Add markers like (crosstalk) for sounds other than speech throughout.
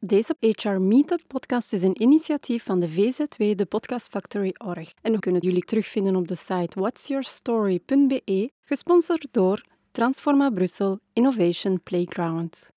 Deze HR Meetup podcast is een initiatief van de VZW, de Podcast Factory Org. En we kunnen jullie terugvinden op de site whatsyourstory.be, gesponsord door Transforma Brussel Innovation Playground.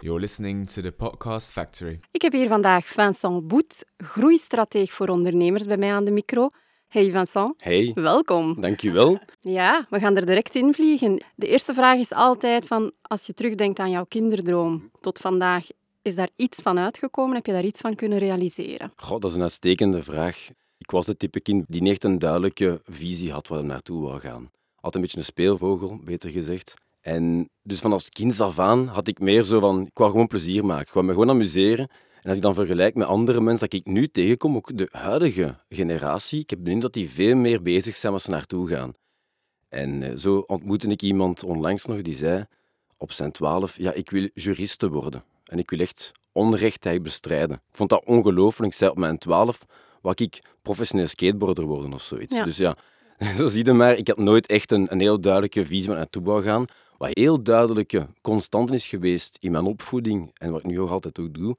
You're listening to the Podcast Factory. Ik heb hier vandaag Vincent Boet, groeistrateeg voor ondernemers, bij mij aan de micro. Hey Vincent. Hey. Welkom. Dankjewel. (laughs) Ja, we gaan er direct in vliegen. De eerste vraag is altijd van, als je terugdenkt aan jouw kinderdroom tot vandaag, is daar iets van uitgekomen? Heb je daar iets van kunnen realiseren? Goh, dat is een uitstekende vraag. Ik was het type kind die niet echt een duidelijke visie had waar hij naartoe wou gaan. Altijd een beetje een speelvogel, beter gezegd. En dus vanaf kind af aan had ik meer zo van, ik wou gewoon plezier maken. Ik wou me gewoon amuseren. En als ik dan vergelijk met andere mensen dat ik nu tegenkom, ook de huidige generatie, ik heb de indruk dat die veel meer bezig zijn waar ze naartoe gaan. En eh, zo ontmoette ik iemand onlangs nog die zei op zijn twaalf, ja, ik wil juriste worden. En ik wil echt onrechtheid bestrijden. Ik vond dat ongelooflijk. Ik zei op mijn twaalf, wou ik professioneel skateboarder worden of zoiets. Ja. Dus ja, (laughs) zo zie je maar, ik had nooit echt een, een heel duidelijke visie waar naartoe wou gaan. Wat heel duidelijke constant is geweest in mijn opvoeding, en wat ik nu ook altijd ook doe,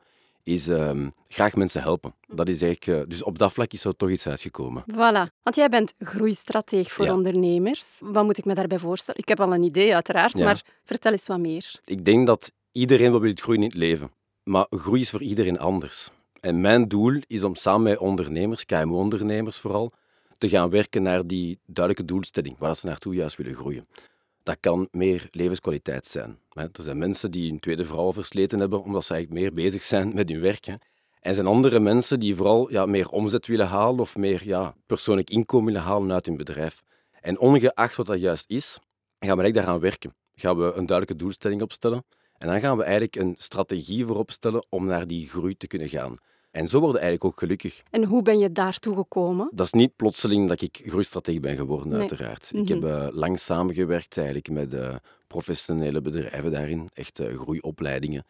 is ehm, graag mensen helpen. Dat is eigenlijk, eh, dus op dat vlak is er toch iets uitgekomen. Voilà. Want jij bent groeistrateeg voor Ja. ondernemers. Wat moet ik me daarbij voorstellen? Ik heb al een idee, uiteraard, Ja. maar vertel eens wat meer. Ik denk dat iedereen wel wil groeien in het leven. Maar groei is voor iedereen anders. En mijn doel is om samen met ondernemers, KMO-ondernemers vooral, te gaan werken naar die duidelijke doelstelling, waar ze naartoe juist willen groeien. Dat kan meer levenskwaliteit zijn. Er zijn mensen die hun tweede vrouw versleten hebben omdat ze eigenlijk meer bezig zijn met hun werk. En er zijn andere mensen die vooral ja, meer omzet willen halen of meer ja, persoonlijk inkomen willen halen uit hun bedrijf. En ongeacht wat dat juist is, gaan we eigenlijk daaraan werken. Gaan we een duidelijke doelstelling opstellen. En dan gaan we eigenlijk een strategie voor opstellen om naar die groei te kunnen gaan. En zo worden eigenlijk ook gelukkig. En hoe ben je daartoe gekomen? Dat is niet plotseling dat ik groeistratege ben geworden, Nee. uiteraard. Ik heb Mhm. eh, lang samengewerkt eigenlijk met eh, professionele bedrijven daarin, echt eh, groeiopleidingen.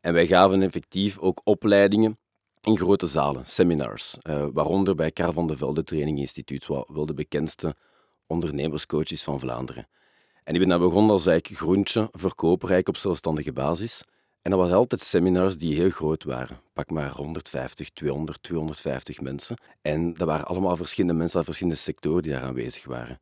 En wij gaven effectief ook opleidingen in grote zalen, seminars, eh, waaronder bij Karel van de Velde Training Instituut, wat wel de bekendste ondernemerscoach is van Vlaanderen. En ik ben daar begonnen als eigenlijk groentje, verkoper eigenlijk op zelfstandige basis. En dat was altijd seminars die heel groot waren. Pak maar 150, 200, 250 mensen. En dat waren allemaal verschillende mensen uit verschillende sectoren die daar aanwezig waren.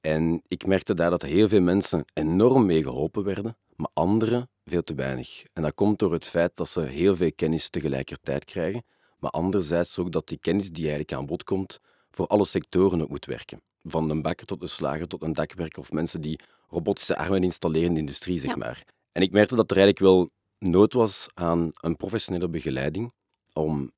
En ik merkte daar dat heel veel mensen enorm mee geholpen werden, maar anderen veel te weinig. En dat komt door het feit dat ze heel veel kennis tegelijkertijd krijgen, maar anderzijds ook dat die kennis die eigenlijk aan bod komt, voor alle sectoren ook moet werken. Van een bakker tot een slager tot een dakwerker of mensen die robotische armen installeren in de industrie, zeg Ja. maar. En ik merkte dat er eigenlijk wel nood was aan een professionele begeleiding om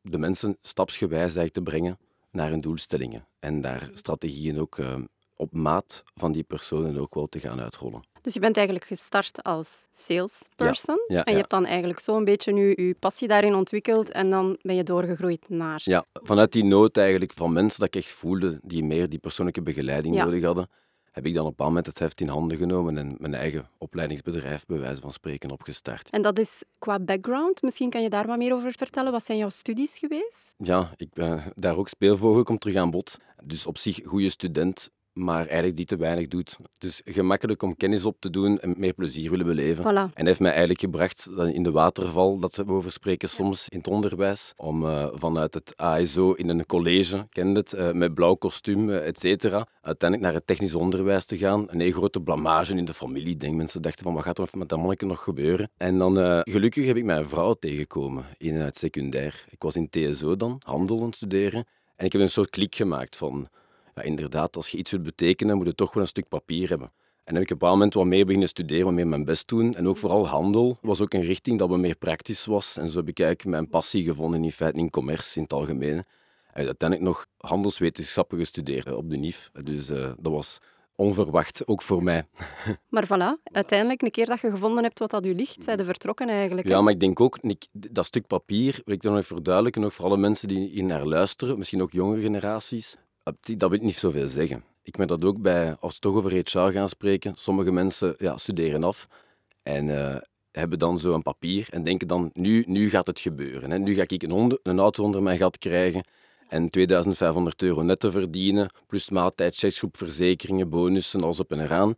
de mensen stapsgewijs eigenlijk te brengen naar hun doelstellingen. En daar strategieën ook eh, op maat van die personen ook wel te gaan uitrollen. Dus je bent eigenlijk gestart als salesperson. Ja, ja, en je ja. hebt dan eigenlijk zo een beetje nu je passie daarin ontwikkeld en dan ben je doorgegroeid naar... Ja, vanuit die nood eigenlijk van mensen dat ik echt voelde die meer die persoonlijke begeleiding nodig hadden, heb ik dan op een moment het heft in handen genomen en mijn eigen opleidingsbedrijf, bij wijze van spreken, opgestart. En dat is qua background. Misschien kan je daar wat meer over vertellen. Wat zijn jouw studies geweest? Ja, ik ben daar ook speelvogel, komt terug aan bod. Dus op zich goede student, maar eigenlijk die te weinig doet. Dus gemakkelijk om kennis op te doen en meer plezier willen beleven. Voilà. En heeft mij eigenlijk gebracht in de waterval, dat we over spreken soms in het onderwijs, om eh, vanuit het ASO in een college, kende het, eh, met blauw kostuum, eh, et cetera, uiteindelijk naar het technisch onderwijs te gaan. Een hele grote blamage in de familie. Denk, mensen dachten van, wat gaat er met dat manneke nog gebeuren? En dan, gelukkig heb ik mijn vrouw tegengekomen in het secundair. Ik was in TSO dan, handel aan het studeren. En ik heb een soort klik gemaakt van, ja, inderdaad, als je iets wilt betekenen, moet je toch wel een stuk papier hebben. En dan heb ik op een bepaald moment wat meer beginnen studeren, wat meer mijn best doen. En ook vooral handel was ook een richting dat wat meer praktisch was. En zo heb ik eigenlijk mijn passie gevonden in feite in commerce in het algemeen. En uiteindelijk nog handelswetenschappen gestudeerd eh, op de NIF. Dus eh, dat was onverwacht, ook voor mij. (laughs) Maar voilà, uiteindelijk, een keer dat je gevonden hebt wat dat u ligt, zijn de vertrokken eigenlijk. hè? Ja, maar ik denk ook, dat stuk papier, wil ik dan nog even verduidelijken, ook voor alle mensen die hier naar luisteren, misschien ook jongere generaties, dat wil niet zoveel zeggen. Ik merk dat ook bij, als we toch over HR gaan spreken, sommige mensen ja, studeren af en eh, hebben dan zo een papier en denken dan, nu, nu gaat het gebeuren. Hè. Nu ga ik een, onder, een auto onder mijn gat krijgen en 2500 euro netto verdienen, plus maaltijd, checksgroep, verzekeringen, bonussen, alles op en eraan.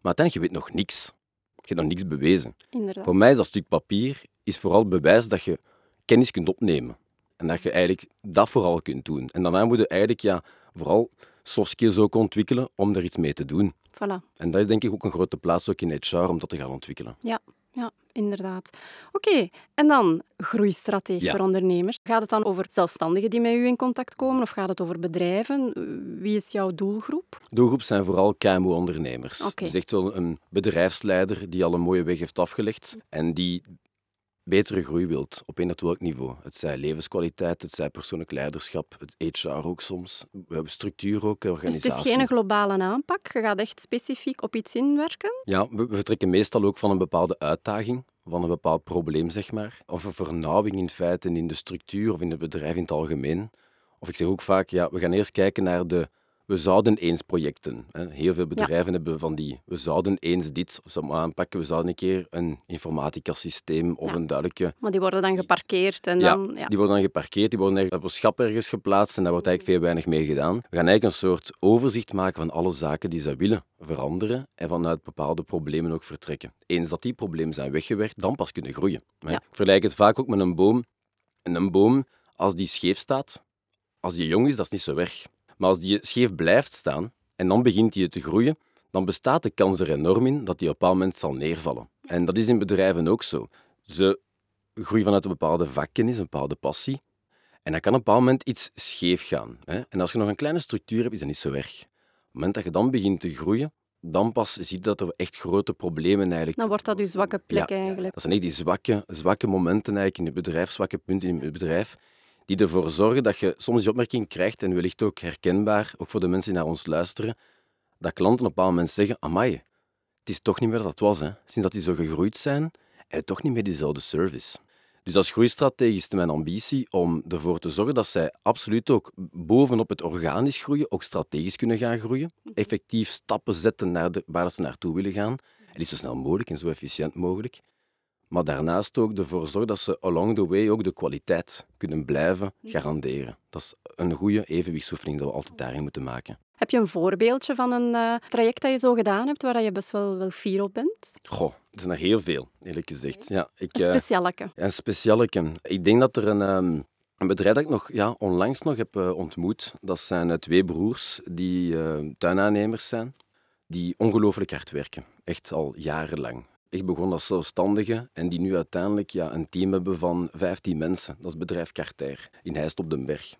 Maar uiteindelijk, je weet nog niks. Je hebt nog niks bewezen. Inderdaad. Voor mij is dat stuk papier is vooral bewijs dat je kennis kunt opnemen. En dat je eigenlijk dat vooral kunt doen. En daarna moet je eigenlijk ja, vooral soft skills ook ontwikkelen om er iets mee te doen. Voilà. En dat is denk ik ook een grote plaats ook in HR om dat te gaan ontwikkelen. Ja, ja, inderdaad. Oké, en dan groeistrategie Ja. voor ondernemers. Gaat het dan over zelfstandigen die met u in contact komen of gaat het over bedrijven? Wie is jouw doelgroep? Doelgroep zijn vooral KMO-ondernemers. Oké. Dus echt wel een bedrijfsleider die al een mooie weg heeft afgelegd en die betere groei wilt op een welk niveau. Het zij levenskwaliteit, het zij persoonlijk leiderschap, het HR ook soms, we hebben structuur ook, Dus organisatie. het is geen globale aanpak. Je gaat echt specifiek op iets inwerken. Ja, we, we vertrekken meestal ook van een bepaalde uitdaging, van een bepaald probleem, zeg maar. Of een vernauwing in feite in de structuur of in het bedrijf in het algemeen. Of ik zeg ook vaak, ja, we gaan eerst kijken naar de we zouden eens projecten. hè. Heel veel bedrijven hebben van die we zouden eens dit aanpakken. We zouden een keer een informatica-systeem of Ja. een duidelijke... Maar die worden dan geparkeerd en Ja, dan... Ja. die worden dan geparkeerd, die worden ergens op een schap ergens geplaatst en daar wordt eigenlijk veel weinig mee gedaan. We gaan eigenlijk een soort overzicht maken van alle zaken die zij willen veranderen en vanuit bepaalde problemen ook vertrekken. Eens dat die problemen zijn weggewerkt, dan pas kunnen groeien. Ik vergelijk het vaak ook met een boom. En een boom, als die scheef staat, als die jong is, dat is niet zo erg. Maar als die scheef blijft staan en dan begint die te groeien, dan bestaat de kans er enorm in dat die op een bepaald moment zal neervallen. En dat is in bedrijven ook zo. Ze groeien vanuit een bepaalde vakkennis, een bepaalde passie. En dan kan op een bepaald moment iets scheef gaan. Hè? En als je nog een kleine structuur hebt, is dat niet zo erg. Op het moment dat je dan begint te groeien, dan pas zie je dat er echt grote problemen eigenlijk... Dan wordt dat uw zwakke plek eigenlijk. Dat zijn echt die zwakke, zwakke momenten eigenlijk in het bedrijf, zwakke punten in het bedrijf, die ervoor zorgen dat je soms die opmerking krijgt, en wellicht ook herkenbaar, ook voor de mensen die naar ons luisteren, dat klanten op een bepaald moment zeggen, amai, het is toch niet meer dat het was. Hè. Sinds dat die zo gegroeid zijn, en toch niet meer diezelfde service. Dus als groeistrategie is mijn ambitie om ervoor te zorgen dat zij absoluut ook bovenop het organisch groeien, ook strategisch kunnen gaan groeien. Effectief stappen zetten naar de, waar ze naartoe willen gaan. En niet zo snel mogelijk en zo efficiënt mogelijk. Maar daarnaast ook ervoor zorgen dat ze along the way ook de kwaliteit kunnen blijven garanderen. Dat is een goede evenwichtsoefening dat we altijd daarin moeten maken. Heb je een voorbeeldje van een eh, traject dat je zo gedaan hebt, waar je best wel, wel fier op bent? Goh, er zijn er heel veel, eerlijk gezegd. Ja, ik, Een eh, specialeke. Een specialeke. Ik denk dat er een, ehm, een bedrijf dat ik nog ja, onlangs nog heb eh, ontmoet. Dat zijn twee broers die tuinaannemers zijn, die ongelooflijk hard werken. Echt al jarenlang. Ik begon als zelfstandige en die nu uiteindelijk ja, een team hebben van 15 mensen. Dat is bedrijf Carter in Heist op den Berg.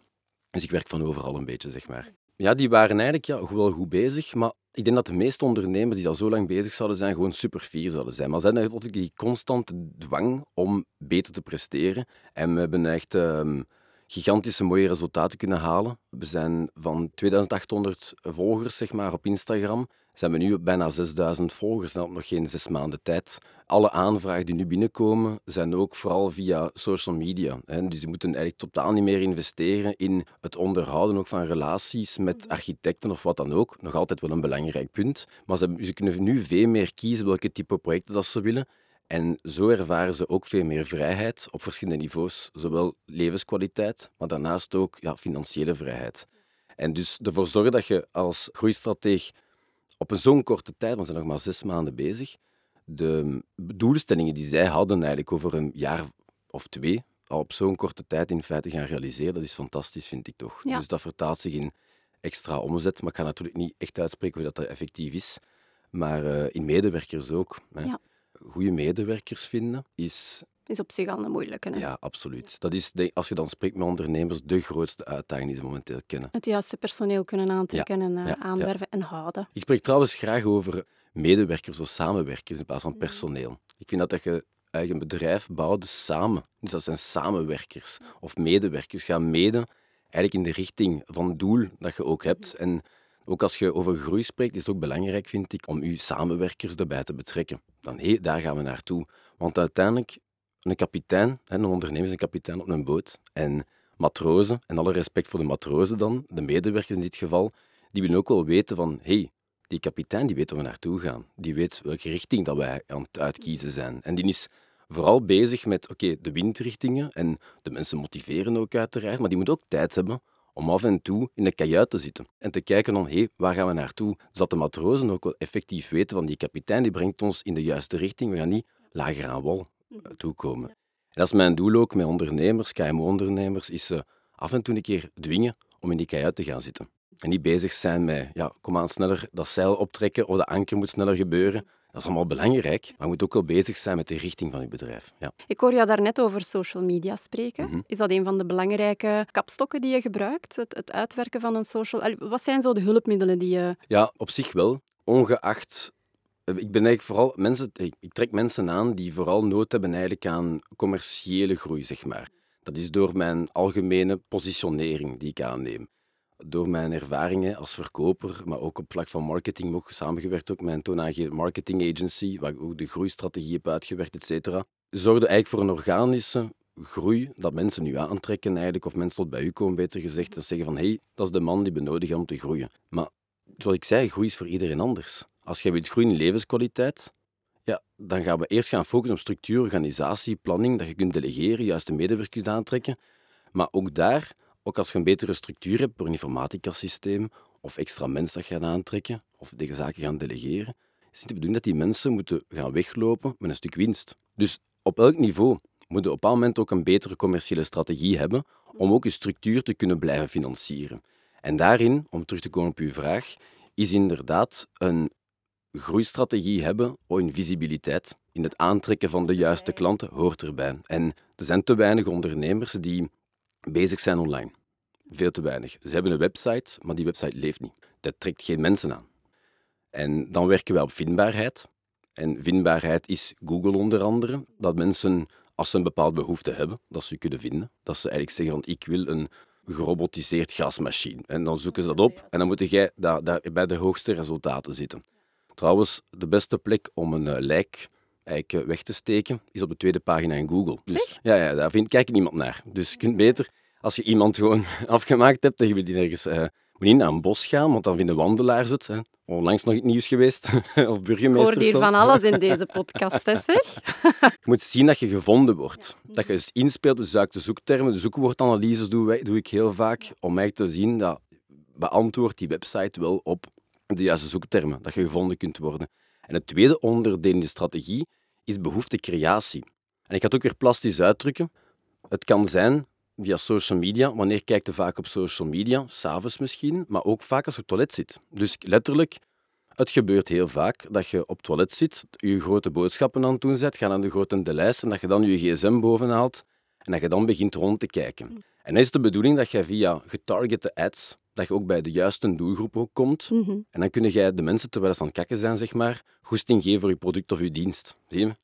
Dus ik werk van overal een beetje, zeg maar. Ja, die waren eigenlijk ja, wel goed bezig, maar ik denk dat de meeste ondernemers die al zo lang bezig zouden zijn, gewoon super fier zouden zijn. Maar ze hebben altijd die constante dwang om beter te presteren. En we hebben echt ehm, gigantische mooie resultaten kunnen halen. We zijn van 2800 volgers zeg maar, op Instagram, zijn we nu op bijna 6000 volgers en op nog geen zes maanden tijd. Alle aanvragen die nu binnenkomen zijn ook vooral via social media. Hè. Dus ze moeten eigenlijk totaal niet meer investeren in het onderhouden ook van relaties met architecten of wat dan ook. Nog altijd wel een belangrijk punt. Maar ze, ze kunnen nu veel meer kiezen welke type projecten dat ze willen. En zo ervaren ze ook veel meer vrijheid op verschillende niveaus. Zowel levenskwaliteit, maar daarnaast ook ja, financiële vrijheid. En dus ervoor zorgen dat je als groeistrateeg op een zo'n korte tijd, want we zijn nog maar zes maanden bezig, de doelstellingen die zij hadden eigenlijk over een jaar of twee, al op zo'n korte tijd in feite gaan realiseren, dat is fantastisch, vind ik toch. Ja. Dus dat vertaalt zich in extra omzet, maar ik ga natuurlijk niet echt uitspreken hoe dat, dat effectief is. Maar eh, in medewerkers ook. Hè. Ja. Goede medewerkers vinden is Is op zich al een moeilijke. Hè? ja, absoluut. Dat is, als je dan spreekt met ondernemers, de grootste uitdaging die ze momenteel kennen. Het juiste personeel kunnen aantrekken en ja. aanwerven en houden. Ik spreek trouwens graag over medewerkers of samenwerkers in plaats van personeel. Ik vind dat, dat je eigen bedrijf bouwt samen. Dus dat zijn samenwerkers of medewerkers. Gaan mede eigenlijk in de richting van het doel dat je ook hebt. En ook als je over groei spreekt, is het ook belangrijk, vind ik, om je samenwerkers erbij te betrekken. Dan, hé, daar gaan we naartoe. Want uiteindelijk, een kapitein, een ondernemer is een kapitein op een boot. En matrozen, en alle respect voor de matrozen dan, de medewerkers in dit geval, die willen ook wel weten van, hé, hey, die kapitein die weet waar we naartoe gaan. Die weet welke richting dat wij aan het uitkiezen zijn. En die is vooral bezig met, oké, de windrichtingen en de mensen motiveren ook uiteraard, maar die moet ook tijd hebben om af en toe in de kajuit te zitten en te kijken van, hé, hey, waar gaan we naartoe? Zodat de matrozen ook wel effectief weten van, die kapitein die brengt ons in de juiste richting, we gaan niet lager aan wal toekomen. En dat is mijn doel ook met ondernemers, KMO-ondernemers, is ze af en toe een keer dwingen om in die kajuit te gaan zitten. En niet bezig zijn met, ja, kom aan, sneller dat zeil optrekken of de anker moet sneller gebeuren. Dat is allemaal belangrijk, maar je moet ook wel bezig zijn met de richting van je bedrijf. Ja. Ik hoor jou daarnet over social media spreken. Mhm. Is dat een van de belangrijke kapstokken die je gebruikt? Het, het uitwerken van een social... Wat zijn zo de hulpmiddelen die je... Ja, op zich wel. Ongeacht. Eh, Ik ben eigenlijk vooral mensen. Ik trek mensen aan die vooral nood hebben eigenlijk aan commerciële groei, zeg maar. Dat is door mijn algemene positionering die ik aanneem. Door mijn ervaringen als verkoper, maar ook op vlak van marketing ook samengewerkt ook met een toonaangevende marketing agency, waar ik ook de groeistrategie heb uitgewerkt, et cetera. Zorgde eigenlijk voor een organische groei, dat mensen nu aantrekken eigenlijk, of mensen tot bij u komen, beter gezegd, en zeggen van, hé, hey, dat is de man die we nodig hebben om te groeien. Maar zoals ik zei, groei is voor iedereen anders. Als je wilt groeien in levenskwaliteit, ja, dan gaan we eerst gaan focussen op structuur, organisatie, planning, dat je kunt delegeren, juist de medewerkers aantrekken. Maar ook daar, ook als je een betere structuur hebt, door een informatica-systeem of extra mensen dat je gaat aantrekken, of deze zaken gaan delegeren, is het de bedoeling dat die mensen moeten gaan weglopen met een stuk winst. Dus op elk niveau moet je op een moment ook een betere commerciële strategie hebben om ook je structuur te kunnen blijven financieren. En daarin, om terug te komen op uw vraag, is inderdaad een groeistrategie hebben in visibiliteit, in het aantrekken van de juiste klanten, hoort erbij. En er zijn te weinig ondernemers die bezig zijn online. Veel te weinig. Ze hebben een website, maar die website leeft niet. Dat trekt geen mensen aan. En dan werken wij op vindbaarheid. En vindbaarheid is Google onder andere. Dat mensen, als ze een bepaalde behoefte hebben, dat ze kunnen vinden. Dat ze eigenlijk zeggen ik wil een gerobotiseerd gasmachine. En dan zoeken ze dat op en dan moet jij daar bij de hoogste resultaten zitten. Trouwens, de beste plek om een eh, lijk eigenlijk eh, weg te steken is op de tweede pagina in Google. Dus ja, ja, daar vindt, kijkt niemand naar. Dus je kunt beter, als je iemand gewoon (laughs) afgemaakt hebt en je wilt die ergens... eh moet niet naar een bos gaan, want dan vinden wandelaars het. Hè. Onlangs nog het nieuws geweest, (laughs) of Ik burgemeester hoor hier van alles in deze (laughs) podcast, hè, zeg. Je moet zien dat je gevonden wordt. Dat je eens inspeelt, dus uit de zoektermen. De zoekwoordanalyses doe, doe ik heel vaak, om eigenlijk te zien dat beantwoordt die website wel op de juiste zoektermen, dat je gevonden kunt worden. En het tweede onderdeel in de strategie is behoeftecreatie. En ik ga het ook weer plastisch uitdrukken. Het kan zijn via social media. Wanneer kijkt je vaak op social media? S'avonds misschien, maar ook vaak als je op het toilet zit. Dus letterlijk, het gebeurt heel vaak dat je op het toilet zit, je grote boodschappen aan het doen bent, ga naar de grote lijst en dat je dan je gsm bovenhaalt en dat je dan begint rond te kijken. En dan is de bedoeling dat je via getargete ads, dat je ook bij de juiste doelgroep ook komt. Mhm. En dan kun je de mensen, terwijl ze aan het kakken zijn, zeg maar, goesting geven voor je product of je dienst. Zie je?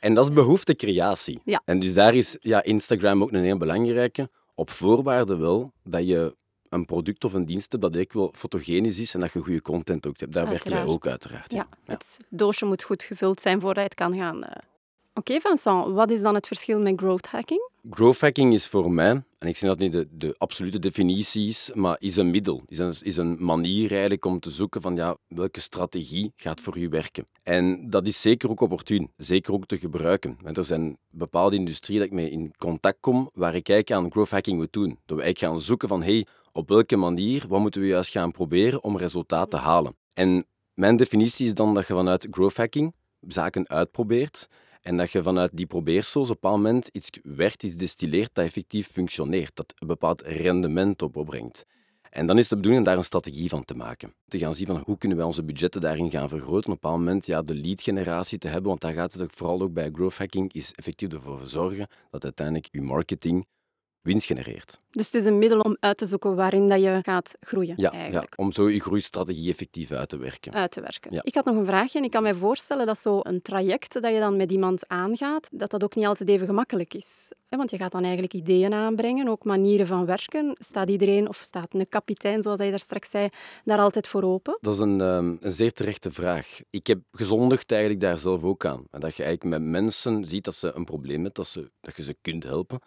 En dat is behoeftecreatie. Ja. En dus daar is ja, Instagram ook een heel belangrijke, op voorwaarde wel dat je een product of een dienst hebt dat eigenlijk wel fotogenisch is en dat je goede content ook hebt. Daar werken wij ook uiteraard. Ja, Ja. het doosje moet goed gevuld zijn voordat je het kan gaan. eh. Oké, Vincent, wat is dan het verschil met growth hacking? Growth hacking is voor mij, en ik zeg dat niet de, de absolute definitie is, maar is een middel. Is een, is een manier eigenlijk om te zoeken van ja, welke strategie gaat voor u werken. En dat is zeker ook opportun, zeker ook te gebruiken. Want er zijn bepaalde industrieën dat ik mee in contact kom, waar ik eigenlijk aan growth hacking moet doen. Dat we eigenlijk gaan zoeken van hey, op welke manier, wat moeten we juist gaan proberen om resultaat te halen. En mijn definitie is dan dat je vanuit growth hacking zaken uitprobeert en dat je vanuit die probeersels op een moment iets werkt, iets destilleert dat effectief functioneert, dat een bepaald rendement opbrengt. En dan is de bedoeling daar een strategie van te maken. Te gaan zien van hoe kunnen wij onze budgetten daarin gaan vergroten. Op een moment ja, de lead-generatie te hebben, want daar gaat het ook vooral ook bij growth hacking, is effectief ervoor zorgen dat uiteindelijk je marketing winst genereert. Dus het is een middel om uit te zoeken waarin dat je gaat groeien, Ja, ja, eigenlijk. om zo je groeistrategie effectief uit te werken. Uit te werken. Ja. Ik had nog een vraagje en ik kan mij voorstellen dat zo'n traject dat je dan met iemand aangaat, dat dat ook niet altijd even gemakkelijk is. Want je gaat dan eigenlijk ideeën aanbrengen, ook manieren van werken. Staat iedereen, of staat een kapitein, zoals je daar straks zei, daar altijd voor open? Dat is een, ehm, een zeer terechte vraag. Ik heb gezondigd eigenlijk daar zelf ook aan. En dat je eigenlijk met mensen ziet dat ze een probleem hebben, dat, ze, dat je ze kunt helpen,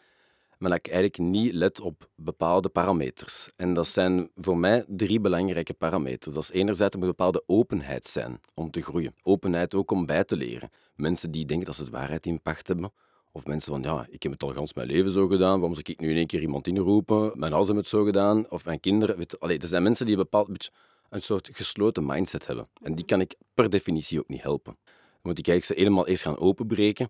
maar dat ik eigenlijk niet let op bepaalde parameters. En dat zijn voor mij drie belangrijke parameters. Dat is enerzijds er een bepaalde openheid zijn om te groeien. Openheid ook om bij te leren. Mensen die denken dat ze het waarheid in pacht hebben, Of mensen van, ja, ik heb het al gans mijn leven zo gedaan, waarom zou ik nu in één keer iemand inroepen? Mijn ouders hebben het zo gedaan, of mijn kinderen. Weet, allee, er zijn mensen die een bepaald een soort gesloten mindset hebben. En die kan ik per definitie ook niet helpen. Dan moet ik eigenlijk ze helemaal eerst gaan openbreken,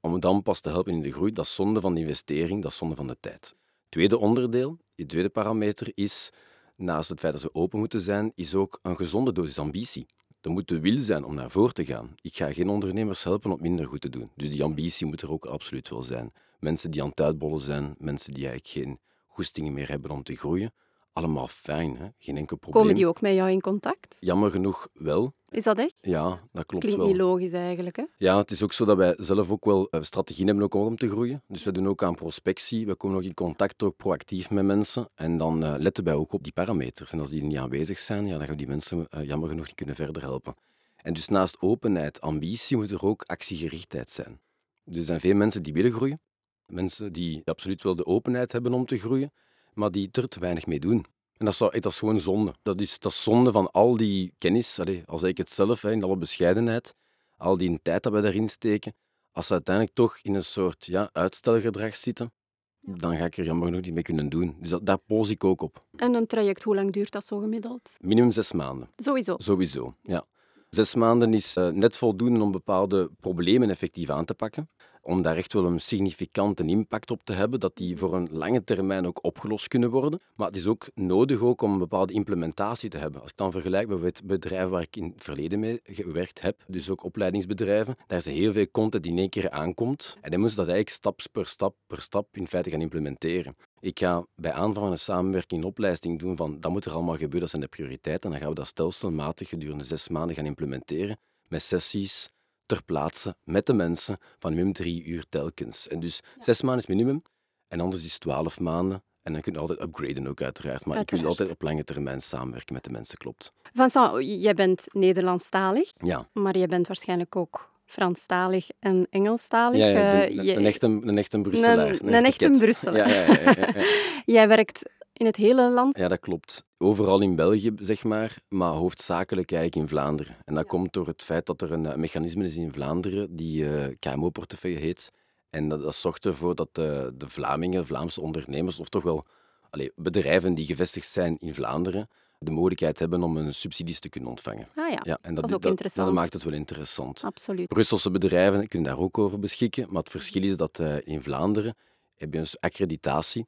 om dan pas te helpen in de groei. Dat is zonde van de investering, dat is zonde van de tijd. Tweede onderdeel, die tweede parameter, is, naast het feit dat ze open moeten zijn, is ook een gezonde dosis ambitie. Er moet de wil zijn om naar voren te gaan. Ik ga geen ondernemers helpen om minder goed te doen. Dus die ambitie moet er ook absoluut wel zijn. Mensen die aan het uitbollen zijn, mensen die eigenlijk geen goestingen meer hebben om te groeien, allemaal fijn, hè? geen enkel probleem. Komen die ook met jou in contact? Jammer genoeg wel. Is dat echt? Ja, dat klopt Klinkt wel. niet logisch eigenlijk. Hè? Ja, het is ook zo dat wij zelf ook wel eh, strategieën hebben ook om te groeien. Dus we doen ook aan prospectie. We komen ook in contact, ook proactief met mensen. En dan eh, letten wij ook op die parameters. En als die niet aanwezig zijn, ja, dan gaan we die mensen eh, jammer genoeg niet kunnen verder helpen. En dus naast openheid, ambitie, moet er ook actiegerichtheid zijn. Dus er zijn veel mensen die willen groeien. Mensen die absoluut wel de openheid hebben om te groeien, maar die er te weinig mee doen. En dat is, zo- dat is gewoon zonde. Dat is, dat is zonde van al die kennis, allee, als ik het zelf, in alle bescheidenheid, al die tijd dat we daarin steken, als ze uiteindelijk toch in een soort ja, uitstelgedrag zitten, dan ga ik er jammer genoeg niet mee kunnen doen. Dus dat, daar poos ik ook op. En een traject, hoe lang duurt dat zo gemiddeld? Minimum zes maanden. Sowieso. Sowieso, ja. Zes maanden is eh, net voldoende om bepaalde problemen effectief aan te pakken. Om daar echt wel een significante impact op te hebben, dat die voor een lange termijn ook opgelost kunnen worden. Maar het is ook nodig ook om een bepaalde implementatie te hebben. Als ik dan vergelijk met bedrijven waar ik in het verleden mee gewerkt heb, dus ook opleidingsbedrijven, daar is heel veel content die in één keer aankomt. En dan moeten ze dat eigenlijk stap per stap per stap in feite gaan implementeren. Ik ga bij aanvang van een samenwerking een opleiding doen van dat moet er allemaal gebeuren, dat zijn de prioriteiten. En dan gaan we dat stelselmatig gedurende zes maanden gaan implementeren met sessies ter plaatse met de mensen van minimum drie uur telkens. En dus zes maanden is minimum en anders is twaalf maanden. En dan kun je altijd upgraden ook uiteraard. Maar ik wil altijd op lange termijn samenwerken met de mensen, klopt. Vincent, jij bent Nederlandstalig, Ja, maar je bent waarschijnlijk ook Franstalig en Engelstalig. ja, ja Eh, een, echte, een echte Brusselaar. Een- een echte. Brusselaar. Ja, ja, ja, ja, ja. (laughs) Jij werkt in het hele land. Ja, dat klopt. Overal in België, zeg maar, maar hoofdzakelijk eigenlijk in Vlaanderen. En dat komt door het feit dat er een, eh, mechanisme is in Vlaanderen die eh, KMO-portefeuille heet. En dat, dat zorgt ervoor dat de, de Vlamingen, Vlaamse ondernemers, of toch wel allee, bedrijven die gevestigd zijn in Vlaanderen, de mogelijkheid hebben om een subsidies te kunnen ontvangen. Ah ja, Ja, en dat is ook interessant. Dat maakt het wel interessant. absoluut. Brusselse bedrijven kunnen daar ook over beschikken, maar het verschil is dat eh, in Vlaanderen heb je een accreditatie.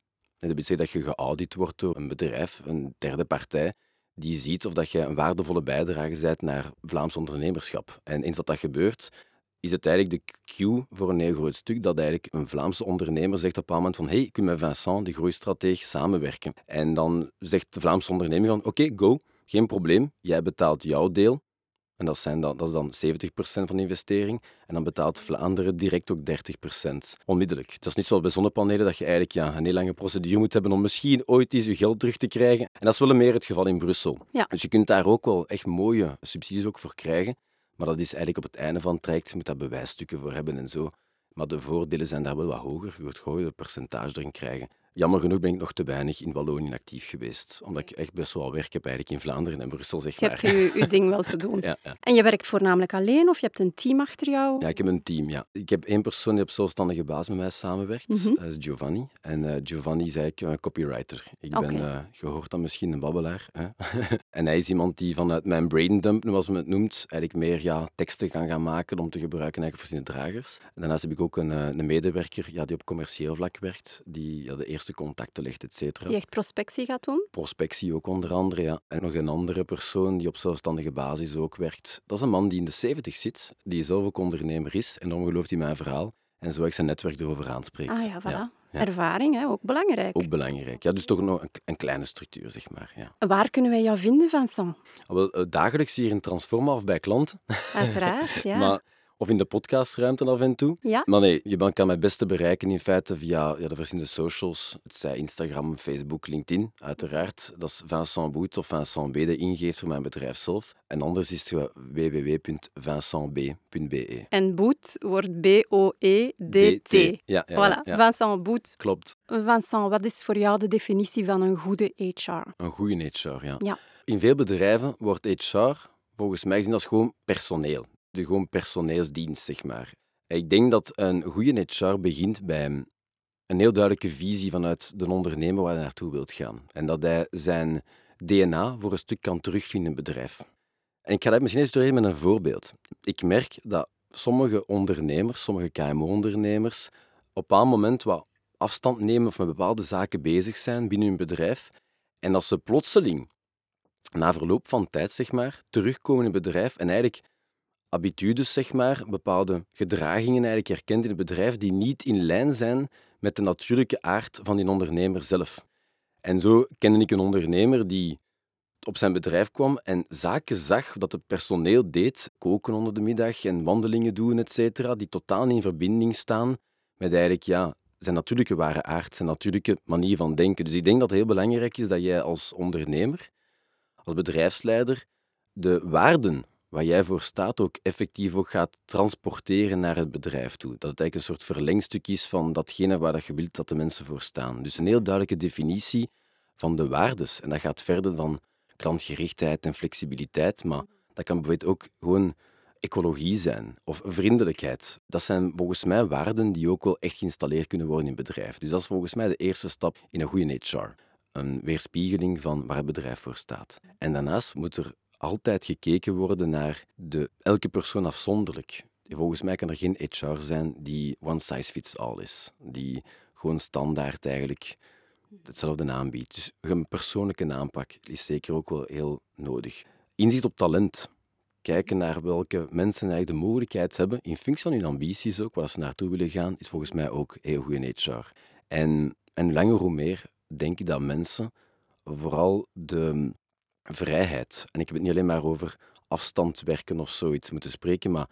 Dat betekent dat je geaudit wordt door een bedrijf, een derde partij, die ziet of dat je een waardevolle bijdrage bent naar Vlaams ondernemerschap. En eens dat dat gebeurt, is het eigenlijk de cue voor een heel groot stuk dat eigenlijk een Vlaamse ondernemer zegt op een moment van hey, ik wil met Vincent, de groeistrateeg, samenwerken. En dan zegt de Vlaamse ondernemer van oké, go, geen probleem, jij betaalt jouw deel, en dat, zijn dan, dat is dan 70% van de investering. En dan betaalt Vlaanderen direct ook 30%. Onmiddellijk. Dat is niet zoals bij zonnepanelen, dat je eigenlijk ja, een heel lange procedure moet hebben om misschien ooit eens je geld terug te krijgen. En dat is wel meer het geval in Brussel. Ja. Dus je kunt daar ook wel echt mooie subsidies ook voor krijgen. Maar dat is eigenlijk op het einde van het traject. Je moet daar bewijsstukken voor hebben en zo. Maar de voordelen zijn daar wel wat hoger. Je wordt gewoon een percentage erin krijgen. Jammer genoeg ben ik nog te weinig in Wallonië actief geweest. Omdat ik echt best wel werk heb eigenlijk in Vlaanderen en Brussel, zeg Je maar. hebt je, je ding wel te (laughs) doen. Ja, ja. En je werkt voornamelijk alleen of je hebt een team achter jou? Ja, ik heb een team, ja. Ik heb één persoon die op zelfstandige basis met mij samenwerkt. Mhm. Dat is Giovanni. En eh, Giovanni is eigenlijk een copywriter. Ik ben, Oké. eh, je dan misschien, een babbelaar. Hè? (laughs) en hij is iemand die vanuit mijn braindump, zoals men het noemt, eigenlijk meer ja, teksten gaan gaan maken om te gebruiken eigenlijk voor zijn dragers. En daarnaast heb ik ook een, eh, een medewerker ja, die op commercieel vlak werkt, die ja, de eerste contacten legt, et cetera. Die echt prospectie gaat doen? Prospectie ook onder andere, ja. En nog een andere persoon die op zelfstandige basis ook werkt. Dat is een man die in de 70 zit, die zelf ook ondernemer is. En dan gelooft hij mijn verhaal. En zo ik zijn netwerk erover aanspreekt. Ah ja, voilà. ja. Ervaring, hè? ook belangrijk. Ook belangrijk. Ja, dus toch nog een, een kleine structuur, zeg maar. Ja. Waar kunnen wij jou vinden, Vincent? Ah, Wel, eh, dagelijks hier in Transforma of bij klanten. Uiteraard, (laughs) ja. Maar, of in de podcastruimte af en toe. Ja, Maar nee, je kan mij het beste bereiken in feite via ja, de verschillende socials. Het zij Instagram, Facebook, LinkedIn, uiteraard. Dat is Vincent Boet of Vincent B de ingeeft voor mijn bedrijf zelf. En anders is het www.vincentb.be. en Boet wordt B-O-E-D-T. Ja, ja, Voilà, ja. Vincent Boet. klopt. Vincent, wat is voor jou de definitie van een goede HR? Een goede HR, ja. Ja. In veel bedrijven wordt HR volgens mij gezien als gewoon personeel. De gewoon personeelsdienst, zeg maar. Ik denk dat een goede HR begint bij een heel duidelijke visie vanuit de ondernemer waar hij naartoe wilt gaan. En dat hij zijn DNA voor een stuk kan terugvinden in het bedrijf. En ik ga dat misschien eens met een voorbeeld. Ik merk dat sommige ondernemers, sommige KMO-ondernemers, op een moment wat afstand nemen of met bepaalde zaken bezig zijn binnen hun bedrijf. En dat ze plotseling, na verloop van tijd, zeg maar, terugkomen in het bedrijf en eigenlijk habitudes, zeg maar, bepaalde gedragingen eigenlijk herkent in het bedrijf die niet in lijn zijn met de natuurlijke aard van die ondernemer zelf. En zo kende ik een ondernemer die op zijn bedrijf kwam en zaken zag dat het personeel deed, koken onder de middag en wandelingen doen, et cetera, die totaal in verbinding staan met eigenlijk ja, zijn natuurlijke ware aard, zijn natuurlijke manier van denken. Dus ik denk dat het heel belangrijk is dat jij als ondernemer, als bedrijfsleider, de waarden waar jij voor staat ook effectief ook gaat transporteren naar het bedrijf toe. Dat het eigenlijk een soort verlengstuk is van datgene waar dat je wilt dat de mensen voor staan. Dus een heel duidelijke definitie van de waardes. En dat gaat verder dan klantgerichtheid en flexibiliteit, maar dat kan bijvoorbeeld ook gewoon ecologie zijn of vriendelijkheid. Dat zijn volgens mij waarden die ook wel echt geïnstalleerd kunnen worden in bedrijf. Dus dat is volgens mij de eerste stap in een goede HR. Een weerspiegeling van waar het bedrijf voor staat. En daarnaast moet er altijd gekeken worden naar de, elke persoon afzonderlijk. Volgens mij kan er geen HR zijn die one size fits all is. Die gewoon standaard eigenlijk hetzelfde aanbiedt. Dus een persoonlijke aanpak is zeker ook wel heel nodig. Inzicht op talent. Kijken naar welke mensen eigenlijk de mogelijkheid hebben, in functie van hun ambities ook, waar ze naartoe willen gaan, is volgens mij ook heel goed in HR. En, en langer hoe meer denk ik dat mensen vooral de vrijheid, en ik heb het niet alleen maar over afstandswerken of zoiets moeten spreken, maar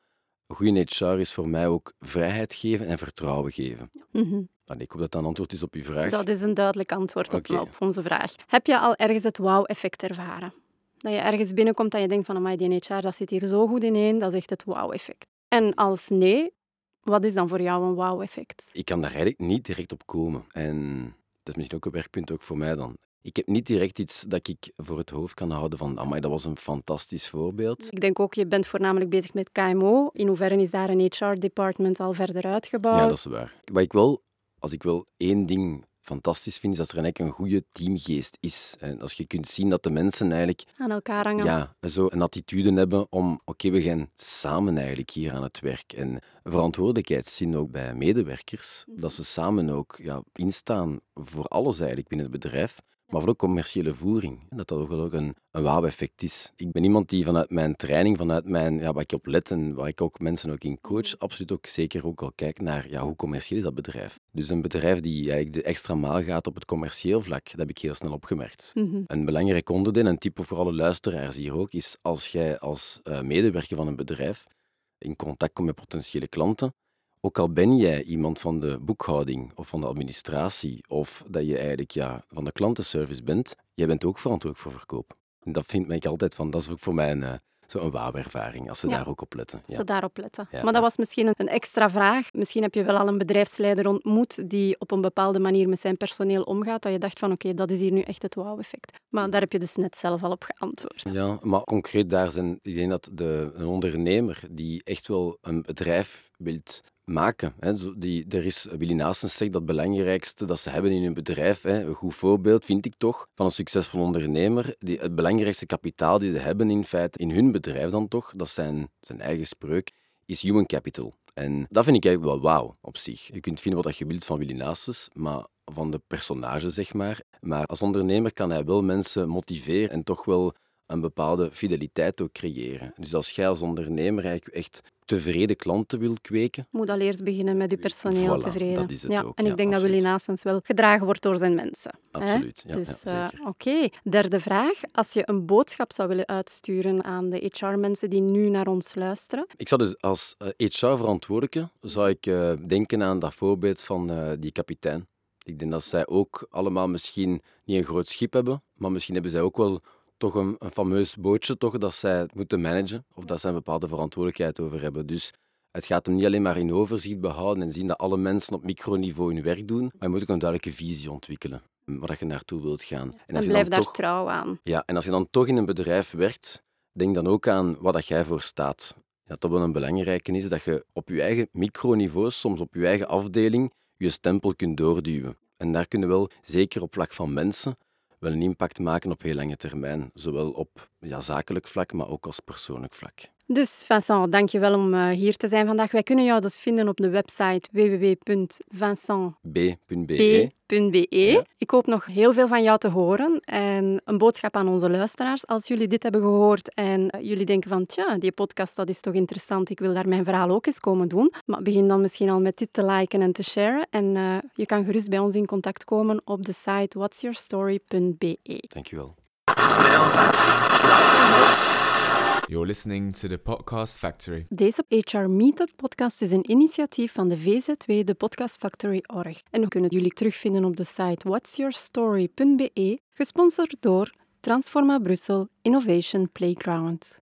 goede HR is voor mij ook vrijheid geven en vertrouwen geven. Mm ik hoop dat dat een antwoord is op uw vraag. Dat is een duidelijk antwoord op, op onze vraag. Heb je al ergens het wauw-effect ervaren? Dat je ergens binnenkomt en je denkt van, die HR, dat zit hier zo goed ineen, dat is echt het wauw-effect. En als nee, wat is dan voor jou een wauw-effect? Ik kan daar eigenlijk niet direct op komen. En dat is misschien ook een werkpunt ook voor mij dan. Ik heb niet direct iets dat ik voor het hoofd kan houden van, amai, dat was een fantastisch voorbeeld. Ik denk ook, je bent voornamelijk bezig met KMO. In hoeverre is daar een HR-department al verder uitgebouwd? Ja, dat is waar. Wat ik wel, als ik wel één ding fantastisch vind, is dat er eigenlijk een goede teamgeest is. En als je kunt zien dat de mensen eigenlijk... Aan elkaar hangen. Ja, zo een attitude hebben om, oké, we gaan samen eigenlijk hier aan het werk. En verantwoordelijkheid zien ook bij medewerkers, dat ze samen ook ja, instaan voor alles eigenlijk binnen het bedrijf maar voor de commerciële voering. Dat dat ook wel ook een, een wauw-effect is. Ik ben iemand die vanuit mijn training, vanuit mijn, ja, waar ik op let en waar ik ook mensen ook in coach, absoluut ook zeker ook al kijk naar ja, hoe commercieel is dat bedrijf. Dus een bedrijf die eigenlijk de extra maal gaat op het commercieel vlak, dat heb ik heel snel opgemerkt. Mhm. Een belangrijk onderdeel, en type voor alle luisteraars hier ook, is als jij als uh, medewerker van een bedrijf in contact komt met potentiële klanten, ook al ben jij iemand van de boekhouding of van de administratie, of dat je eigenlijk ja, van de klantenservice bent, jij bent ook verantwoordelijk voor verkoop. En dat vind ik altijd van, dat is ook voor mij een, uh, zo'n wauw-ervaring, als ze daar ook op letten. Als ze daarop letten. Maar dat was misschien een extra vraag. Misschien heb je wel al een bedrijfsleider ontmoet die op een bepaalde manier met zijn personeel omgaat, dat je dacht van oké, dat is hier nu echt het wauw-effect. Maar daar heb je dus net zelf al op geantwoord. Ja, maar concreet daar zijn, ik denk dat de, een ondernemer die echt wel een bedrijf wilt maken. Hè. Die, er is, Willy Naastens zegt dat het belangrijkste dat ze hebben in hun bedrijf, hè, een goed voorbeeld vind ik toch, van een succesvol ondernemer, die, het belangrijkste kapitaal die ze hebben in feite in hun bedrijf dan toch, dat zijn zijn eigen spreuk, is human capital. En dat vind ik eigenlijk wel wauw op zich. Je kunt vinden wat je wilt van Willy Naastens, maar van de personage zeg maar. Maar als ondernemer kan hij wel mensen motiveren en toch wel een bepaalde fideliteit ook creëren. Dus als jij als ondernemer eigenlijk echt tevreden klanten wil kweken... Moet al eerst beginnen met je personeel tevreden. dat is het ja. ook. En ik denk dat Willy Naastens wel gedragen wordt door zijn mensen. Absoluut, ja, Dus uh, oké. Derde vraag. Als je een boodschap zou willen uitsturen aan de HR-mensen die nu naar ons luisteren? Ik zou dus als HR-verantwoordelijke zou ik uh, denken aan dat voorbeeld van uh, die kapitein. Ik denk dat zij ook allemaal misschien niet een groot schip hebben, maar misschien hebben zij ook wel toch een, een fameus bootje toch, dat zij moeten managen of dat zij een bepaalde verantwoordelijkheid over hebben. Dus het gaat hem niet alleen maar in overzicht behouden en zien dat alle mensen op microniveau hun werk doen, maar je moet ook een duidelijke visie ontwikkelen waar je naartoe wilt gaan. En, blijf daar toch, trouw aan. Ja, en als je dan toch in een bedrijf werkt, denk dan ook aan wat dat jij voor staat. dat dat wel een belangrijke is, dat je op je eigen microniveau, soms op je eigen afdeling, je stempel kunt doorduwen. En daar kunnen wel, zeker op vlak van mensen, wel een impact maken op heel lange termijn. Zowel op ja, zakelijk vlak, maar ook als persoonlijk vlak. Dus Vincent, dankjewel om uh, hier te zijn vandaag. Wij kunnen jou dus vinden op de website www.vincentb.be. Ja. Ik hoop nog heel veel van jou te horen en een boodschap aan onze luisteraars. Als jullie dit hebben gehoord en jullie denken van tja, die podcast dat is toch interessant, ik wil daar mijn verhaal ook eens komen doen. Maar begin dan misschien al met dit te liken en te sharen. En uh, je kan gerust bij ons in contact komen op de site whatsyourstory.be. Dankjewel. You're listening to the Podcast Factory. Deze HR Meetup podcast is een initiatief van de VZW, de Podcast Factory Org. En we kunnen jullie terugvinden op de site whatsyourstory.be, gesponsord door Transforma Brussel Innovation Playground.